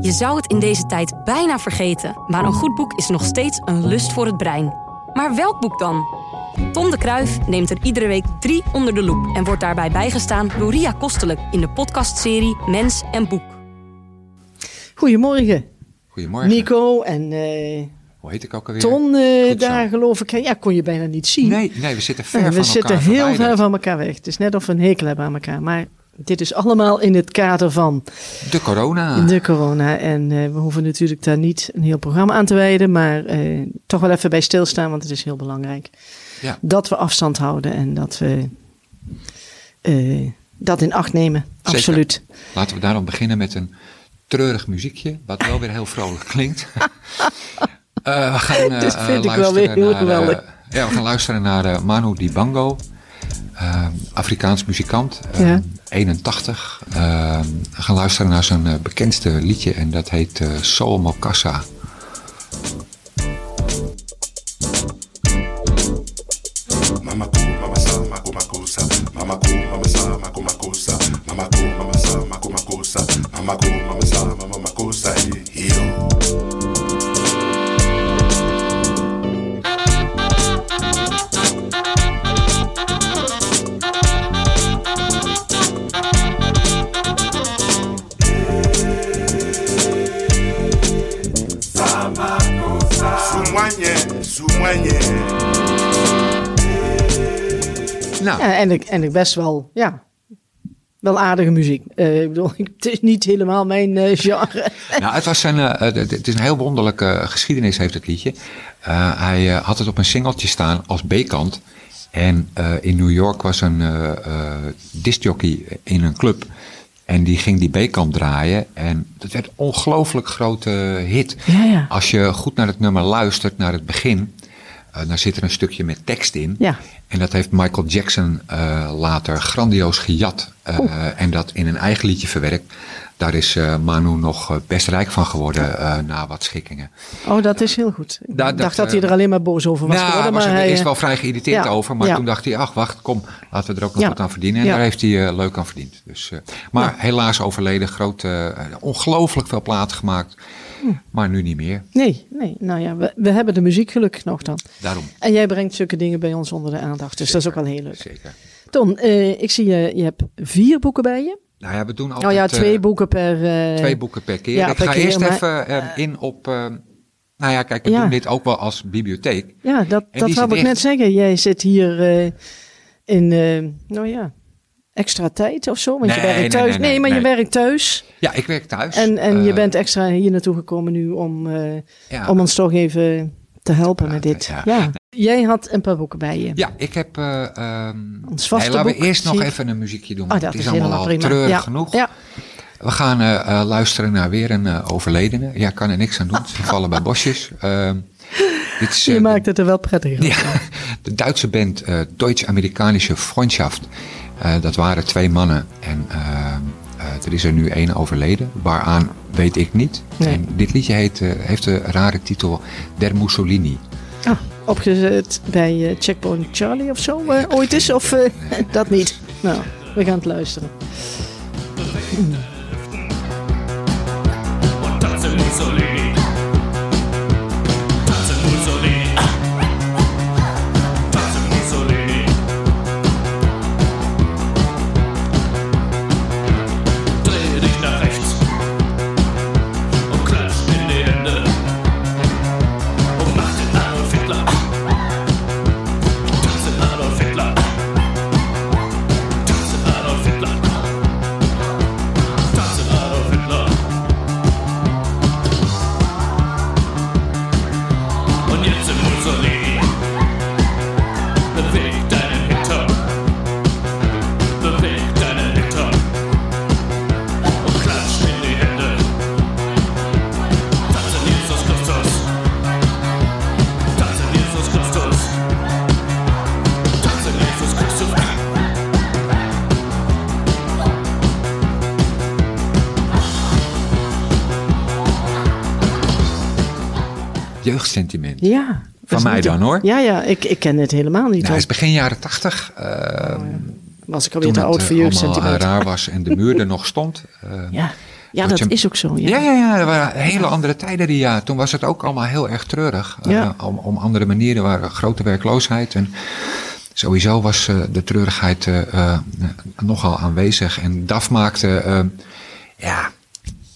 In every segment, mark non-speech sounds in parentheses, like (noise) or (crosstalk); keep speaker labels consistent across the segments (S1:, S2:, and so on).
S1: Je zou het in deze tijd bijna vergeten, maar een goed boek is nog steeds een lust voor het brein. Maar welk boek dan? Tom de Kruif neemt er iedere week drie onder de loep en wordt daarbij bijgestaan door Ria Kostelijk in de podcastserie Mens en Boek.
S2: Goedemorgen.
S3: Goedemorgen.
S2: Nico en uh,
S3: Hoe heet ik ook alweer?
S2: Ton uh,
S3: zo.
S2: daar geloof ik. Ja, kon je bijna niet zien.
S3: Nee, nee, we zitten ver
S2: Ja,
S3: van
S2: we
S3: elkaar
S2: zitten heel ver van elkaar weg. Het is net of we een hekel hebben aan elkaar. Maar dit is allemaal in het kader van
S3: De corona.
S2: de corona. En eh, we hoeven natuurlijk daar niet een heel programma aan te wijden. Maar eh, toch wel even bij stilstaan, want het is heel belangrijk.
S3: Ja.
S2: Dat we afstand houden en dat we eh, dat in acht nemen.
S3: Zeker.
S2: Absoluut.
S3: Laten we daarom beginnen met een treurig muziekje, wat wel weer heel vrolijk (laughs) klinkt. We gaan (laughs)
S2: Dit vind ik wel
S3: luisteren
S2: weer heel
S3: naar,
S2: geweldig.
S3: ja, we gaan luisteren naar Manu Dibango, eh, Afrikaans muzikant, eh,
S2: Ja.
S3: 81. Eh, we gaan luisteren naar zijn eh, bekendste liedje en dat heet eh Soul Mokassa.
S4: Mama
S2: en, ik, en ik best wel, ja, wel aardige muziek. Eh, ik bedoel, (laughs) het is niet helemaal mijn eh, genre. (laughs)
S3: Nou, het, was een, eh, het is een heel wonderlijke geschiedenis, heeft het liedje. Hij had het op een singeltje staan als B-kant. En in New York was een discjockey in een club. En die ging die B-kant draaien. En dat werd een ongelooflijk grote hit.
S2: Ja, ja.
S3: Als je goed naar het nummer luistert, naar het begin. Eh, dan zit er een stukje met tekst in.
S2: Ja.
S3: En dat heeft Michael Jackson eh, later grandioos gejat. eh, en dat in een eigen liedje verwerkt. Daar is Manu nog best rijk van geworden na wat schikkingen.
S2: Oh, dat is heel goed. Ik dacht
S3: dat,
S2: hij er alleen maar boos over was
S3: nou,
S2: geworden.
S3: hij was
S2: Maar
S3: er
S2: hij,
S3: eerst
S2: eh,
S3: wel vrij geïrriteerd
S2: ja,
S3: over. Maar
S2: ja.
S3: toen dacht hij, ach wacht, kom, laten we er ook nog wat aan verdienen. En daar heeft hij leuk aan verdiend. Dus, maar helaas overleden, groot, ongelooflijk veel platen gemaakt. Maar nu niet meer.
S2: Nee, nee. Nou ja, we, we hebben de muziek gelukkig nog dan.
S3: Daarom,
S2: En jij brengt zulke dingen bij ons onder de aandacht. Dus dat is ook wel heel leuk.
S3: zeker.
S2: Ton, eh, ik zie je, je hebt vier boeken bij je.
S3: Nou ja, we doen altijd
S2: Oh ja,
S3: eh,
S2: twee boeken per... eh,
S3: twee boeken per keer.
S2: ja,
S3: Ik
S2: per
S3: ga
S2: keer,
S3: eerst
S2: maar-
S3: even eh, in op... eh, nou ja, kijk, we
S2: Ja.
S3: doen dit ook wel als bibliotheek.
S2: Ja, dat,
S3: En
S2: dat wou ik net zeggen. Jij zit hier eh, in, eh, nou ja, extra tijd of zo. Want je
S3: Nee,
S2: werkt
S3: nee,
S2: thuis.
S3: nee, nee,
S2: maar je werkt thuis.
S3: Ja, ik werk thuis.
S2: En, en je
S3: Eh,
S2: bent extra hier naartoe gekomen nu om, eh,
S3: ja.
S2: om ons toch even te helpen met dit.
S3: ja.
S2: Ja. Jij had een paar boeken bij je.
S3: Ja, ik heb... eh ehm,
S2: Ons vaste
S3: nee, laten
S2: boek,
S3: we eerst nog
S2: ik.
S3: even een muziekje doen.
S2: Oh, dat
S3: het
S2: is
S3: is allemaal al
S2: prima.
S3: treurig
S2: ja.
S3: genoeg.
S2: Ja.
S3: We gaan luisteren naar weer een overledene. Ja, kan er niks aan doen. Ze vallen bij bosjes. Ehm, dit is, (laughs)
S2: Je maakt het er wel prettiger (laughs)
S3: ja, de Duitse band Deutsch-Amerikanische Freundschaft. Eh, dat waren twee mannen. En ehm, eh, er is er nu één overleden. Waaraan weet ik niet.
S2: Nee.
S3: En dit liedje heet, eh, heeft de rare titel Der Mussolini.
S2: Ah, opgezet bij eh, Checkpoint Charlie of zo eh, ooit is? Of eh, (laughs) dat niet? Nou, we gaan het luisteren.
S5: Tanze Mussolini.
S3: Jeugdsentiment.
S2: Ja. is
S3: mij dan, hoor.
S2: Ja, ja, ik, ik ken het helemaal niet.
S3: Nou, het is begin jaren tachtig. ehm,
S2: Was ik alweer te oud voor
S3: eh,
S2: jeugdsentiment.
S3: eh, raar was en de muur er nog stond. Eh,
S2: Ja. (laughs) Ja,
S3: Dat je-
S2: is ook zo. Ja.
S3: Ja, ja, ja, er waren hele andere tijden die jaar. Toen was het ook allemaal heel erg treurig. Eh,
S2: Ja.
S3: om, om andere manieren waren grote werkloosheid. En sowieso was eh, de treurigheid eh, eh, nogal aanwezig. En DAF maakte, eh, ja,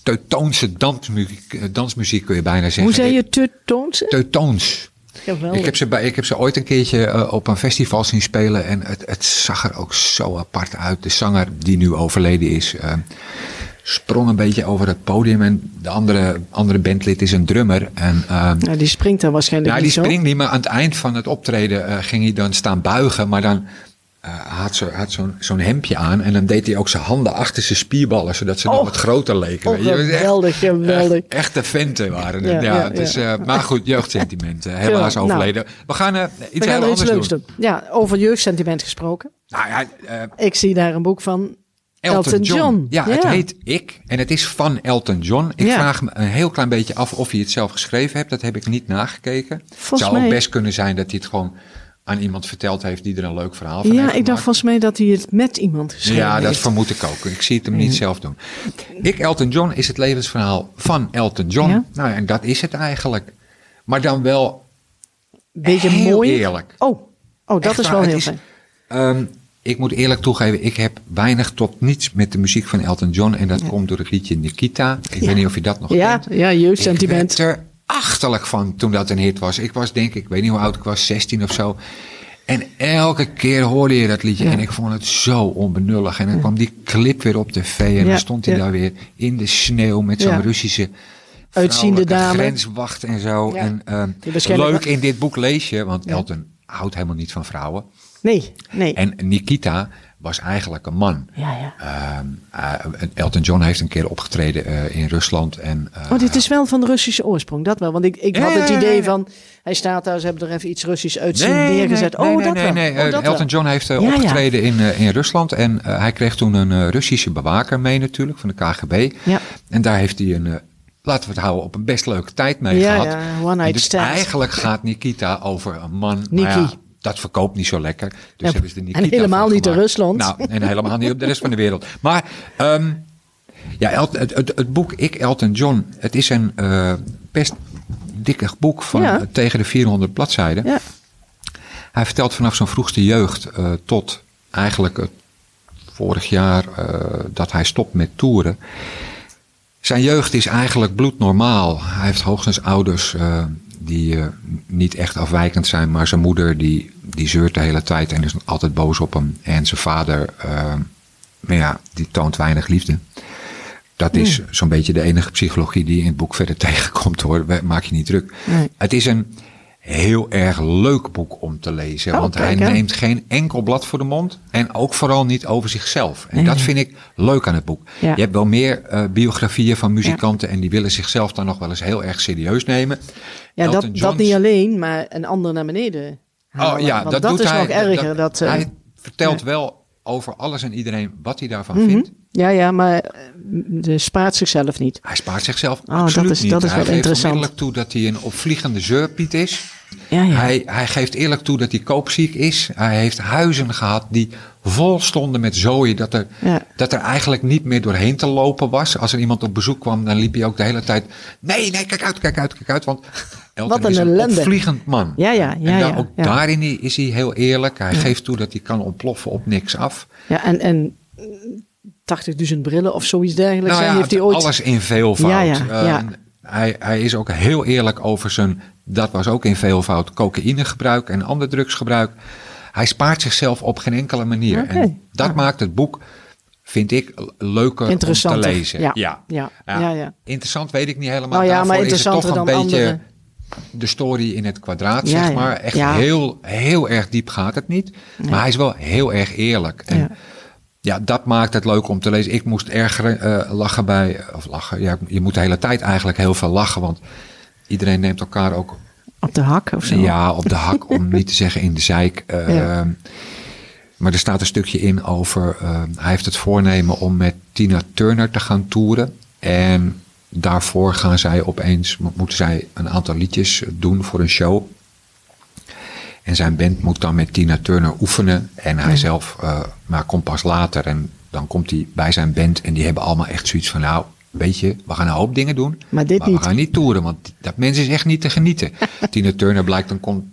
S3: teutoonse dansmuziek, eh, dansmuziek kun je bijna zeggen.
S2: Hoe zei je teutoonse?
S3: Teutoons.
S2: Geweldig.
S3: Ik heb, ze bij, ik heb ze ooit een keertje eh, op een festival zien spelen en het, het zag er ook zo apart uit. De zanger die nu overleden is, eh, sprong een beetje over het podium en de andere, andere bandlid is een drummer. En,
S2: Nou, die springt dan waarschijnlijk
S3: nou, die
S2: niet zo.
S3: springt niet, maar aan het eind van het optreden ging hij dan staan buigen, maar dan had zo- had zo'n zo'n hemdje aan en dan deed hij ook zijn handen achter zijn spierballen, zodat ze nog
S2: Oh.
S3: wat groter leken.
S2: Oh.
S3: Het
S2: geweldig, geweldig.
S3: Echt, echte venten waren het.
S2: Ja,
S3: Ja,
S2: ja,
S3: het is,
S2: ja.
S3: eh, maar goed, jeugdsentimenten. Helaas
S2: Ja, nou.
S3: overleden. We gaan eh, iets heel
S2: er iets
S3: anders
S2: leuks
S3: doen.
S2: doen. Ja, over jeugdsentiment gesproken.
S3: Nou ja, eh,
S2: Ik zie daar een boek van
S3: Elton,
S2: Elton
S3: John.
S2: John.
S3: Ja, het heet Ik en het is van Elton John. Ik vraag me een heel klein beetje af of hij het zelf geschreven heeft. Dat heb ik niet nagekeken. Het
S2: Volgens
S3: zou ook best kunnen zijn dat hij het gewoon aan iemand verteld heeft die er een leuk verhaal van
S2: Ja,
S3: heeft
S2: ik dacht volgens mij dat hij het met iemand geschreven
S3: Ja, dat
S2: heeft.
S3: vermoed ik ook. Ik zie het hem niet zelf doen. Ik, Elton John, is het levensverhaal van Elton John.
S2: Ja.
S3: Nou ja, en dat is het eigenlijk. Maar dan wel
S2: Beetje
S3: heel
S2: mooi.
S3: eerlijk.
S2: Oh, oh dat
S3: Echt
S2: is wel heel
S3: is-
S2: fijn.
S3: Ehm, ik moet eerlijk toegeven, ik heb weinig tot niets met de muziek van Elton John. En dat komt door het liedje Nikita. Ik weet niet of je dat nog
S2: Ja,
S3: kent.
S2: ja,
S3: Ik werd er achterlijk van toen dat een hit was. Ik was denk ik, ik weet niet hoe oud ik was, 16 of zo. En elke keer hoorde je dat liedje. En ik vond het zo onbenullig. En dan kwam die clip weer op tv. En
S2: Ja,
S3: dan stond hij
S2: ja.
S3: daar weer in de sneeuw met zo'n
S2: Ja.
S3: Russische
S2: Uitziende dame.
S3: grenswacht en zo.
S2: Ja.
S3: En ehm, leuk in dit boek lees je, want Elton houdt helemaal niet van vrouwen.
S2: Nee, nee.
S3: En Nikita was eigenlijk een man.
S2: ja, ja.
S3: Eh, Elton John heeft een keer opgetreden eh, in Rusland. En, eh,
S2: Oh, dit is wel van de Russische oorsprong, dat wel. Want ik, ik had het idee van, hij staat daar, ze hebben er even iets Russisch uit zien
S3: Nee,
S2: neergezet.
S3: nee,
S2: oh, dat
S3: nee,
S2: wel.
S3: nee.
S2: Oh, dat
S3: Elton
S2: wel.
S3: John heeft
S2: Ja,
S3: opgetreden In, in Rusland. En hij kreeg toen een Russische bewaker mee natuurlijk, van de KGB.
S2: Ja.
S3: En daar heeft hij een, laten we het houden, op een best leuke tijd mee
S2: Ja,
S3: gehad.
S2: ja, one night
S3: dus
S2: stand.
S3: eigenlijk gaat Nikita over een man. Maar ja, dat verkoopt niet zo lekker. Dus
S2: Ja,
S3: hebben ze er
S2: en
S3: Nikita
S2: helemaal niet in. Rusland.
S3: Nou, en helemaal niet op de rest van de wereld. Maar ehm, ja, het, het, het boek Ik, Elton John, het is een eh, best dikkig boek van
S2: Ja.
S3: tegen de 400 bladzijden.
S2: Ja.
S3: Hij vertelt vanaf zijn vroegste jeugd eh, tot eigenlijk het vorig jaar eh, dat hij stopt met toeren. Zijn jeugd is eigenlijk bloednormaal. Hij heeft hoogstens ouders die eh, niet echt afwijkend zijn, maar zijn moeder die, die zeurt de hele tijd en is altijd boos op hem. En zijn vader, maar ja, die toont weinig liefde. Dat is
S2: Hmm.
S3: zo'n beetje de enige psychologie die je in het boek verder (laughs) tegenkomt hoor. Maak je niet druk.
S2: Nee.
S3: Het is een heel erg leuk boek om te lezen.
S2: Oh,
S3: want hij
S2: kijk,
S3: neemt geen enkel blad voor de mond. En ook vooral niet over zichzelf. En
S2: Nee,
S3: dat vind ik leuk aan het boek.
S2: Ja.
S3: Je hebt wel meer eh, biografieën van muzikanten. En die willen zichzelf dan nog wel eens heel erg serieus nemen.
S2: Ja, dat, dat niet alleen, maar een ander naar beneden.
S3: Oh ja,
S2: Want
S3: dat,
S2: dat
S3: doet
S2: is
S3: hij.
S2: nog erger. Dat, eh,
S3: hij vertelt wel over alles en iedereen wat hij daarvan
S2: mhm.
S3: vindt.
S2: Ja, ja, maar eh, de spaart zichzelf niet.
S3: Hij spaart zichzelf
S2: Oh,
S3: absoluut
S2: dat is-
S3: niet.
S2: dat is
S3: hij
S2: wel
S3: geeft
S2: interessant.
S3: onmiddellijk toe dat hij een opvliegende zeurpiet is.
S2: Ja, ja.
S3: Hij, hij geeft eerlijk toe dat hij koopziek is. Hij heeft huizen gehad die vol stonden met zooi. Dat er,
S2: Ja.
S3: dat er eigenlijk niet meer doorheen te lopen was. Als er iemand op bezoek kwam, dan liep hij ook de hele tijd... Nee, nee, kijk uit, kijk uit, kijk uit. Want (laughs) Elton
S2: Wat een
S3: is een
S2: ellende.
S3: opvliegend man.
S2: Ja, ja, ja,
S3: en
S2: ja,
S3: ook
S2: ja.
S3: daarin is hij heel eerlijk. Hij geeft toe dat hij kan ontploffen op niks af.
S2: ja, en, en eh, 80.000 brillen of zoiets dergelijks.
S3: Nou ja,
S2: heeft hij ooit...
S3: alles in veelvoud.
S2: Ja, ja,
S3: Eh, hij, hij is ook heel eerlijk over zijn, dat was ook in veelvoud, cocaïnegebruik en ander drugsgebruik. Hij spaart zichzelf op geen enkele manier. En dat maakt het boek, vind ik, leuker om te lezen.
S2: Ja,
S3: Ja.
S2: ja, ja.
S3: Interessant weet ik niet helemaal.
S2: Nou ja, maar
S3: is het toch een beetje
S2: andere.
S3: de story in het kwadraat, zeg maar. Echt heel, heel erg diep gaat het niet. Maar hij is wel heel erg eerlijk. En Ja. dat maakt het leuk om te lezen. Ik moest erg eh, lachen bij, of lachen, ja, je moet de hele tijd eigenlijk heel veel lachen, want iedereen neemt elkaar ook
S2: Op de hak of zo.
S3: ja, op de hak, om niet te zeggen in de zeik. Eh, (laughs)
S2: Ja.
S3: Maar er staat een stukje in over, eh, hij heeft het voornemen om met Tina Turner te gaan toeren. En daarvoor gaan zij opeens, mo- moeten zij een aantal liedjes doen voor een show. En zijn band moet dan met Tina Turner oefenen. En hij zelf, eh, maar komt pas later. En dan komt hij bij zijn band. En die hebben allemaal echt zoiets van, nou, weet je, we gaan een hoop dingen doen.
S2: Maar dit
S3: we
S2: niet.
S3: gaan niet toeren, want dat mens is echt niet te genieten. (laughs) Tina Turner blijkt een com-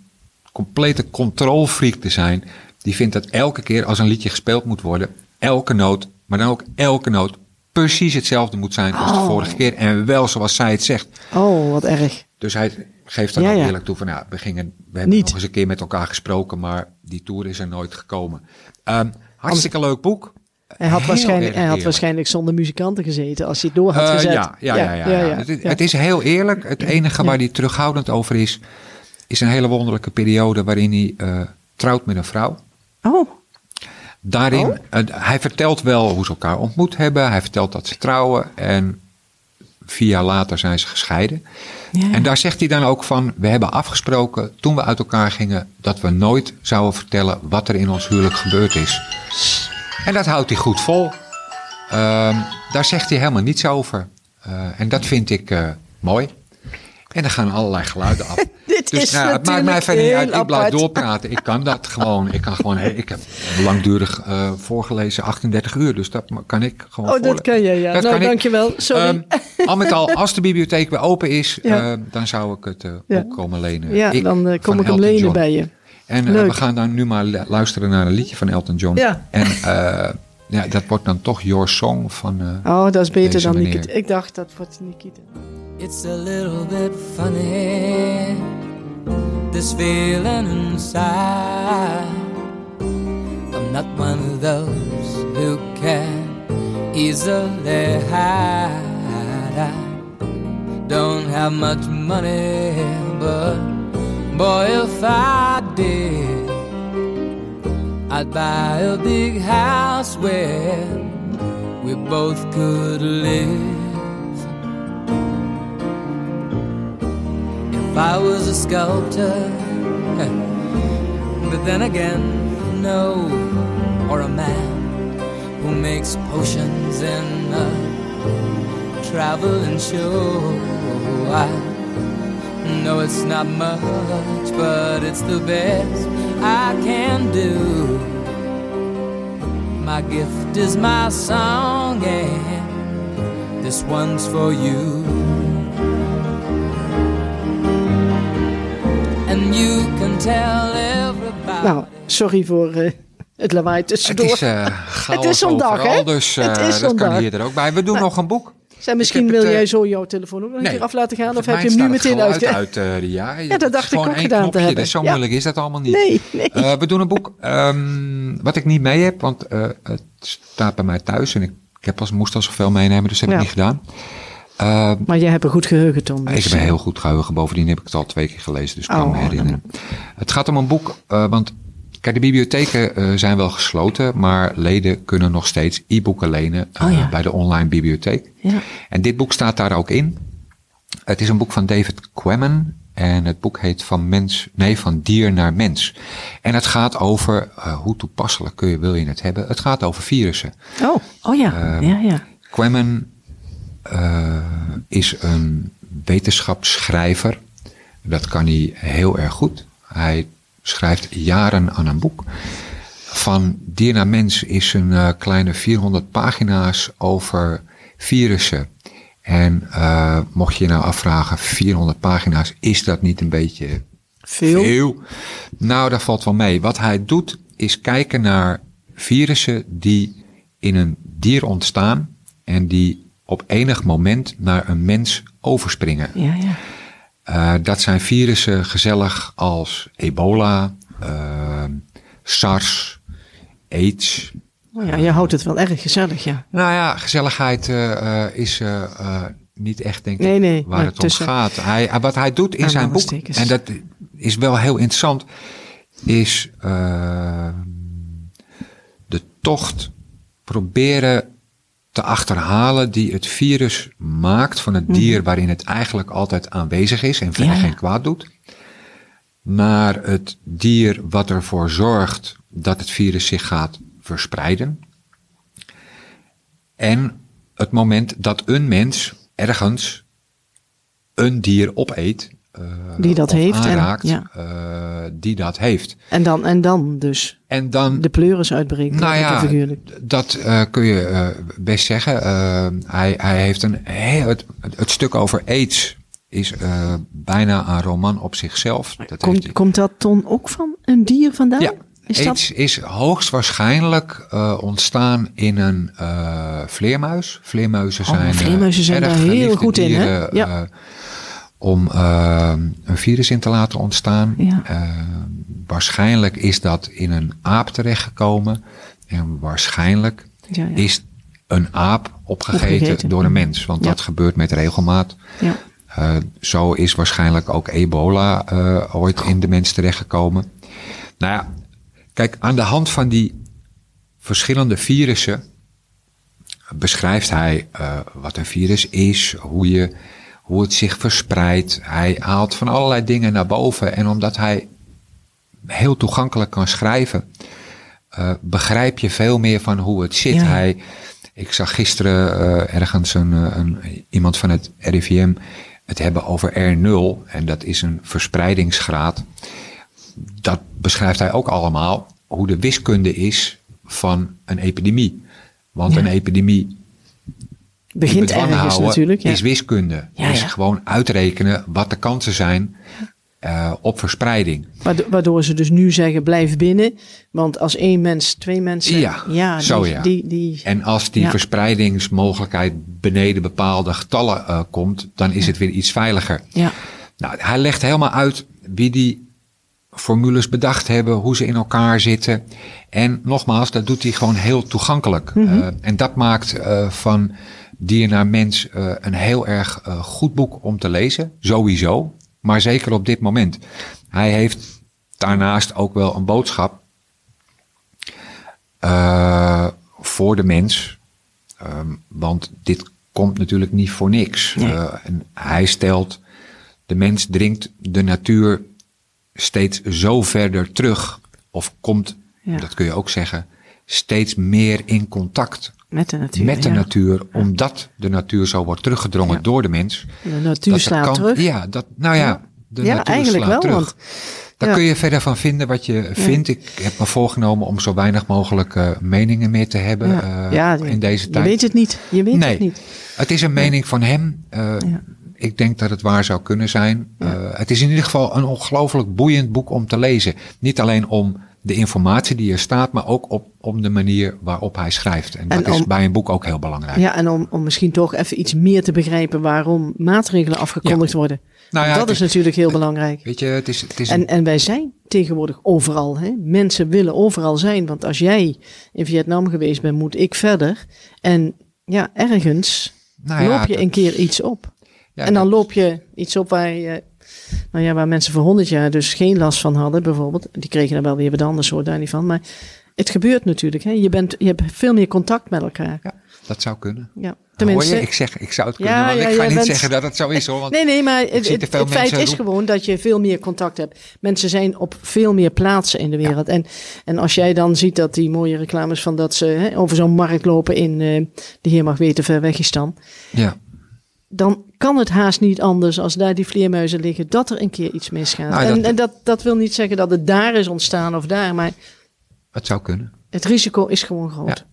S3: complete controlfreak te zijn. Die vindt dat elke keer als een liedje gespeeld moet worden, elke noot, maar dan ook elke noot, precies hetzelfde moet zijn als de
S2: Oh.
S3: vorige keer. En wel zoals zij het zegt.
S2: Oh, wat erg.
S3: Dus hij geeft dan
S2: Ja,
S3: eerlijk toe van, ja, we, gingen, we hebben
S2: Niet.
S3: nog eens een keer met elkaar gesproken, maar die tour is er nooit gekomen. Ehm, hartstikke leuk boek.
S2: Hij had, waarschijnlijk, hij had waarschijnlijk zonder muzikanten gezeten als hij het door had
S3: Eh,
S2: gezet.
S3: ja, ja, ja, ja, ja. Het, is, het is heel eerlijk. Het enige waar hij terughoudend over is, is een hele wonderlijke periode waarin hij eh, trouwt met een vrouw.
S2: Oh,
S3: Daarin,
S2: Oh.
S3: hij vertelt wel hoe ze elkaar ontmoet hebben. Hij vertelt dat ze trouwen en vier jaar later zijn ze gescheiden.
S2: ja.
S3: En daar zegt hij dan ook van, we hebben afgesproken toen we uit elkaar gingen, dat we nooit zouden vertellen wat er in ons huwelijk gebeurd is. En dat houdt hij goed vol. Ehm, daar zegt hij helemaal niets over. Eh, en dat vind ik eh, mooi. En er gaan allerlei geluiden af. (laughs)
S2: Dit
S3: dus
S2: is
S3: nou, het maakt mij verder niet uit. Ik blijf doorpraten. Ik kan dat gewoon. Ik kan gewoon. Ik heb langdurig eh, voorgelezen 38 uur. Dus dat kan ik gewoon.
S2: oh dat kan je, ja.
S3: Dat
S2: nou,
S3: kan
S2: dankjewel. Sorry.
S3: Ehm, al met al, als de bibliotheek weer open is,
S2: Ja.
S3: eh, dan zou ik het eh,
S2: Ja.
S3: ook komen lenen.
S2: ja,
S3: Ik
S2: dan kom ik hem lenen
S3: John.
S2: bij je.
S3: En we gaan dan nu maar lu- luisteren naar een liedje van Elton John.
S2: Ja.
S3: En (laughs) ja, dat wordt dan toch Your Song van... eh,
S2: Oh, dat is beter dan
S3: meneer.
S2: Nikita. Ik dacht, dat wordt Nikita.
S6: It's a little bit funny, this feeling inside. I'm not one of those who can easily hide. I don't have much money, but boy, if I did, I'd buy a big house where we both could live. If I was a sculptor, (laughs) but then again, no, or a man who makes potions in a traveling show. I know it's not much, but it's the best I can do. My gift is my song, and this one's for you. And you can tell everybody.
S2: Nou, sorry voor eh, het lawaai
S3: het
S2: tussendoor.
S3: is eh (laughs) chaos
S2: is zondag,
S3: overal,
S2: hè?
S3: dus
S2: Het is
S3: dat kan hier er ook bij. We doen nog een boek.
S2: Zeg, misschien wil
S3: het, eh,
S2: jij zo jouw telefoon ook nog een keer af laten gaan? Of heb je hem nu meteen uit?
S3: uit eh, ja,
S2: Ja, dat dacht ik ook gedaan te hebben.
S3: Dus zo
S2: Ja.
S3: moeilijk is dat allemaal niet.
S2: Nee, nee.
S3: Eh, we doen een boek ehm, wat ik niet mee heb, want het staat bij mij thuis en ik, ik heb als, moest al zoveel meenemen, dus dat heb
S2: Ja.
S3: ik niet gedaan. Eh,
S2: Maar jij hebt een goed geheugen, Tom.
S3: ik
S2: dus,
S3: heb een heel goed geheugen. Bovendien heb ik het al twee keer gelezen, dus ik kan
S2: Oh,
S3: me herinneren. Het gaat om een boek, want kijk, de bibliotheken eh, zijn wel gesloten, maar leden kunnen nog steeds e-boeken lenen eh,
S2: Oh ja.
S3: bij de online bibliotheek.
S2: Ja.
S3: En dit boek staat daar ook in. Het is een boek van David Quammen. En het boek heet van, mens, nee, van dier naar mens. En het gaat over, eh, hoe toepasselijk kun je, wil je het hebben? Het gaat over virussen.
S2: Oh, oh ja.
S3: Ehm,
S2: ja, ja.
S3: Quammen is een wetenschapsschrijver. Dat kan hij heel erg goed. Hij schrijft jaren aan een boek. Van dier naar mens is een eh, kleine 400 pagina's over virussen. En eh, mocht je je nou afvragen, 400 pagina's, is dat niet een beetje
S2: Veel.
S3: veel? Nou, dat valt wel mee. Wat hij doet, is kijken naar virussen die in een dier ontstaan en die op enig moment naar een mens overspringen.
S2: Ja, ja.
S3: Eh, dat zijn virussen gezellig als ebola, eh, SARS, AIDS.
S2: Oh ja, je houdt het wel erg gezellig, ja.
S3: Nou ja, gezelligheid eh, is niet echt, denk ik,
S2: Nee, nee,
S3: waar het
S2: tussen-
S3: om gaat. Hij, wat hij doet in zijn boek, en dat is wel heel interessant, is de tocht proberen te achterhalen die het virus maakt van het dier waarin het eigenlijk altijd aanwezig is en verder
S2: Mhm. Ja,
S3: geen kwaad doet. Naar het dier wat ervoor zorgt dat het virus zich gaat verspreiden. En het moment dat een mens ergens een dier opeet
S2: Die dat
S3: of
S2: heeft en- ja.
S3: eh, die dat heeft.
S2: En dan, en dan dus
S3: En dan
S2: de pleuris uitbreken.
S3: Nou ja, dat eh, kun je eh, best zeggen. Eh, hij, hij heeft een heel, het, het stuk over aids is eh, bijna een roman op zichzelf. Dat heeft
S2: Komt, komt dat dan ook van een dier vandaan?
S3: ja,
S2: Is
S3: aids
S2: dat?
S3: is hoogstwaarschijnlijk eh, ontstaan in een eh, vleermuis. Vleermuizen
S2: Oh,
S3: zijn, eh,
S2: vleermuizen zijn daar heel goed in, hè? Ja.
S3: Om eh, een virus in te laten ontstaan.
S2: Ja.
S3: Eh, waarschijnlijk is dat in een aap terechtgekomen. En waarschijnlijk
S2: Ja, ja.
S3: is een aap opgegeten,
S2: Opgegeten.
S3: door een mens. Want dat gebeurt met regelmaat.
S2: Ja.
S3: Eh, zo is waarschijnlijk ook ebola eh, ooit in de mens terechtgekomen. Nou ja, kijk, aan de hand van die verschillende virussen beschrijft hij eh, wat een virus is, hoe, je, hoe het zich verspreidt. Hij haalt van allerlei dingen naar boven. En omdat hij heel toegankelijk kan schrijven, eh, begrijp je veel meer van hoe het zit.
S2: Ja.
S3: Hij, ik zag gisteren eh, ergens een, eh, een, iemand van het RIVM het hebben over R0. En dat is een verspreidingsgraad. Dat beschrijft hij ook allemaal. Hoe de wiskunde is van een epidemie. Want
S2: Ja.
S3: een epidemie
S2: Begint ergens natuurlijk. Ja.
S3: is wiskunde.
S2: Ja,
S3: is
S2: ja.
S3: gewoon uitrekenen wat de kansen zijn eh, op verspreiding.
S2: Waardo- Waardoor ze dus nu zeggen, blijf binnen. Want als één mens, twee mensen...
S3: Ja,
S2: die,
S3: zo ja.
S2: Die, die,
S3: En als die
S2: Ja.
S3: verspreidingsmogelijkheid beneden bepaalde getallen eh, komt, dan is het weer iets veiliger.
S2: ja.
S3: Nou, hij legt helemaal uit wie die formules bedacht hebben, hoe ze in elkaar zitten. En nogmaals, dat doet hij gewoon heel toegankelijk.
S2: Mhm.
S3: Eh, en dat maakt van dier naar mens eh, een heel erg eh, goed boek om te lezen, sowieso. Maar zeker op dit moment. Hij heeft daarnaast ook wel een boodschap eh, voor de mens. Ehm, want dit komt natuurlijk niet voor niks.
S2: Nee.
S3: En hij stelt, de mens dringt de natuur steeds zo verder terug. Of komt,
S2: Ja.
S3: dat kun je ook zeggen, steeds meer in contact
S2: Met de natuur.
S3: met de
S2: ja.
S3: natuur. Omdat de natuur zo wordt teruggedrongen
S2: Ja.
S3: door de mens.
S2: De natuur
S3: dat
S2: slaat
S3: kan-
S2: terug.
S3: Ja, dat, nou ja, de
S2: Ja,
S3: natuur
S2: eigenlijk
S3: slaat
S2: wel,
S3: terug.
S2: want-
S3: Daar kun je verder van vinden wat je vindt. Ik heb me voorgenomen om zo weinig mogelijk eh, meningen meer te hebben eh, in deze
S2: je
S3: tijd.
S2: weet het niet. Je weet
S3: nee,
S2: het niet.
S3: het is een mening van hem. Eh. Ik denk dat het waar zou kunnen zijn. Het is in ieder geval een ongelooflijk boeiend boek om te lezen. Niet alleen om de informatie die er staat, maar ook op, om de manier waarop hij schrijft. En dat is bij een boek ook heel belangrijk.
S2: Ja, en om, om misschien toch even iets meer te begrijpen waarom maatregelen afgekondigd
S3: Ja.
S2: worden.
S3: Nou ja,
S2: dat is
S3: is-
S2: natuurlijk heel belangrijk.
S3: Weet je, het is, het is een-
S2: En, en wij zijn tegenwoordig overal. Hè? Mensen willen overal zijn. Want als jij in Vietnam geweest bent, moet ik verder. En ja, ergens
S3: nou ja,
S2: loop je
S3: dat-
S2: een keer iets op.
S3: ja,
S2: en dan loop je iets op waar, je, nou ja, waar mensen voor honderd jaar dus geen last van hadden, bijvoorbeeld. Die kregen dan wel weer wat anders, hoor daar niet van. Maar het gebeurt natuurlijk. Hè? Je, bent, je hebt veel meer contact met elkaar.
S3: Ja, dat zou kunnen.
S2: Ja,
S3: Hoor
S2: tenminste.
S3: je? Ik zeg, ik zou het
S2: Ja,
S3: kunnen, want
S2: ja,
S3: ik ga niet
S2: bent-
S3: zeggen dat het zo is hoor. Want
S2: Nee, nee, maar het, feit is gewoon dat je veel meer contact hebt. Mensen zijn op veel meer plaatsen in de wereld. En, en als jij dan ziet dat die mooie reclames van dat ze hè, over zo'n markt lopen in eh, de Heer mag weten ver weg is dan.
S3: ja,
S2: Dan kan het haast niet anders als daar die vleermuizen liggen, dat er een keer iets misgaat.
S3: Nou,
S2: en
S3: dat-
S2: en dat, dat wil niet zeggen dat het daar is ontstaan of daar, maar
S3: het zou kunnen.
S2: het risico is gewoon groot.
S3: Ja.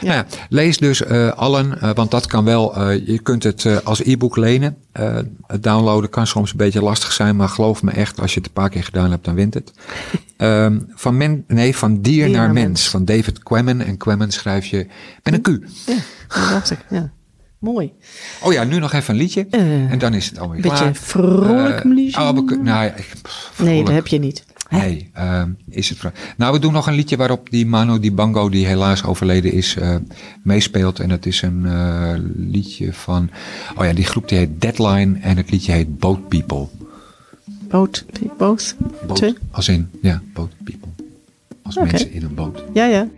S3: Nou ja, lees dus eh, allen, eh, want dat kan wel. eh, je kunt het als e-book lenen. Het downloaden kan soms een beetje lastig zijn, maar geloof me echt, als je het een paar keer gedaan hebt, dan wint het. (laughs) Ehm, van, men, nee, van dier, naar,
S2: naar
S3: mens.
S2: mens.
S3: van David Quammen. En Quammen schrijf je met een Q.
S2: Ja, dat dacht ik. Ja. Mooi.
S3: Oh ja, nu nog even een liedje.
S2: Eh,
S3: en dan is het alweer
S2: Een beetje
S3: klaar.
S2: vrolijk
S3: Eh,
S2: liedje.
S3: oh, nou, ja, ik- pff,
S2: nee, dat heb je niet. Hè?
S3: Nee, ehm, is het Nou, we doen nog een liedje waarop die Mano Dibango, die helaas overleden is, eh, meespeelt. En dat is een liedje van. Oh ja, die groep die heet Deadline en het liedje heet Boat People. Boat,
S2: Twee?
S3: als in, ja, Boat People. Als mensen in een boot.
S2: Ja, ja.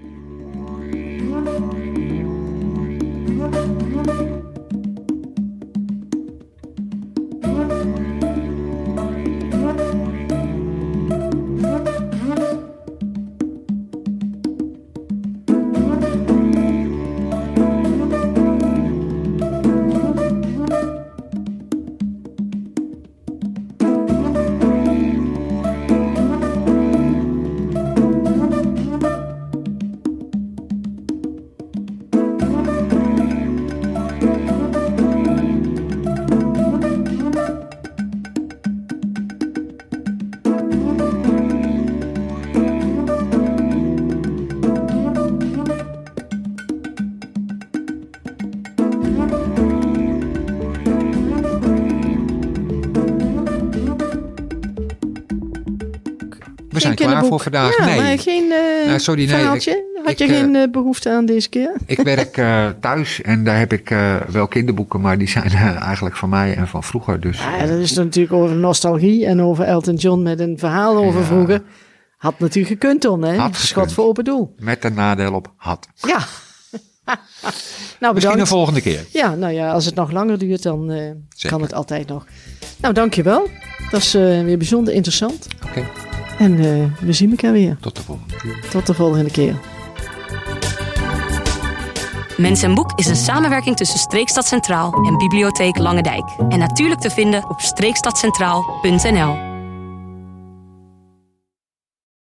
S3: Voor vandaag.
S2: Ja,
S3: nee,
S2: maar geen eh
S3: Nou, sorry, nee,
S2: verhaaltje? Had je
S3: eh,
S2: geen eh, behoefte aan deze keer? (laughs)
S3: ik werk thuis en daar heb ik wel kinderboeken, maar die zijn eigenlijk van mij en van vroeger. Dus
S2: Ja, dat is natuurlijk over nostalgie en over Elton John met een verhaal over
S3: Ja.
S2: vroeger. Had natuurlijk gekund, Ton, hè?
S3: Had
S2: Schot
S3: gekund.
S2: voor open doel.
S3: met een nadeel op had.
S2: Ja. (laughs) nou,
S3: Misschien een volgende keer.
S2: Ja, nou ja, als het nog langer duurt, dan kan het altijd nog. Nou, dankjewel. Dat is weer bijzonder interessant.
S3: Oké,
S2: En eh, we zien elkaar weer.
S3: tot de volgende keer.
S2: Tot de volgende keer.
S1: Mens en Boek is een samenwerking tussen Streekstad Centraal en Bibliotheek Lange Dijk. En natuurlijk te vinden op streekstadcentraal.nl.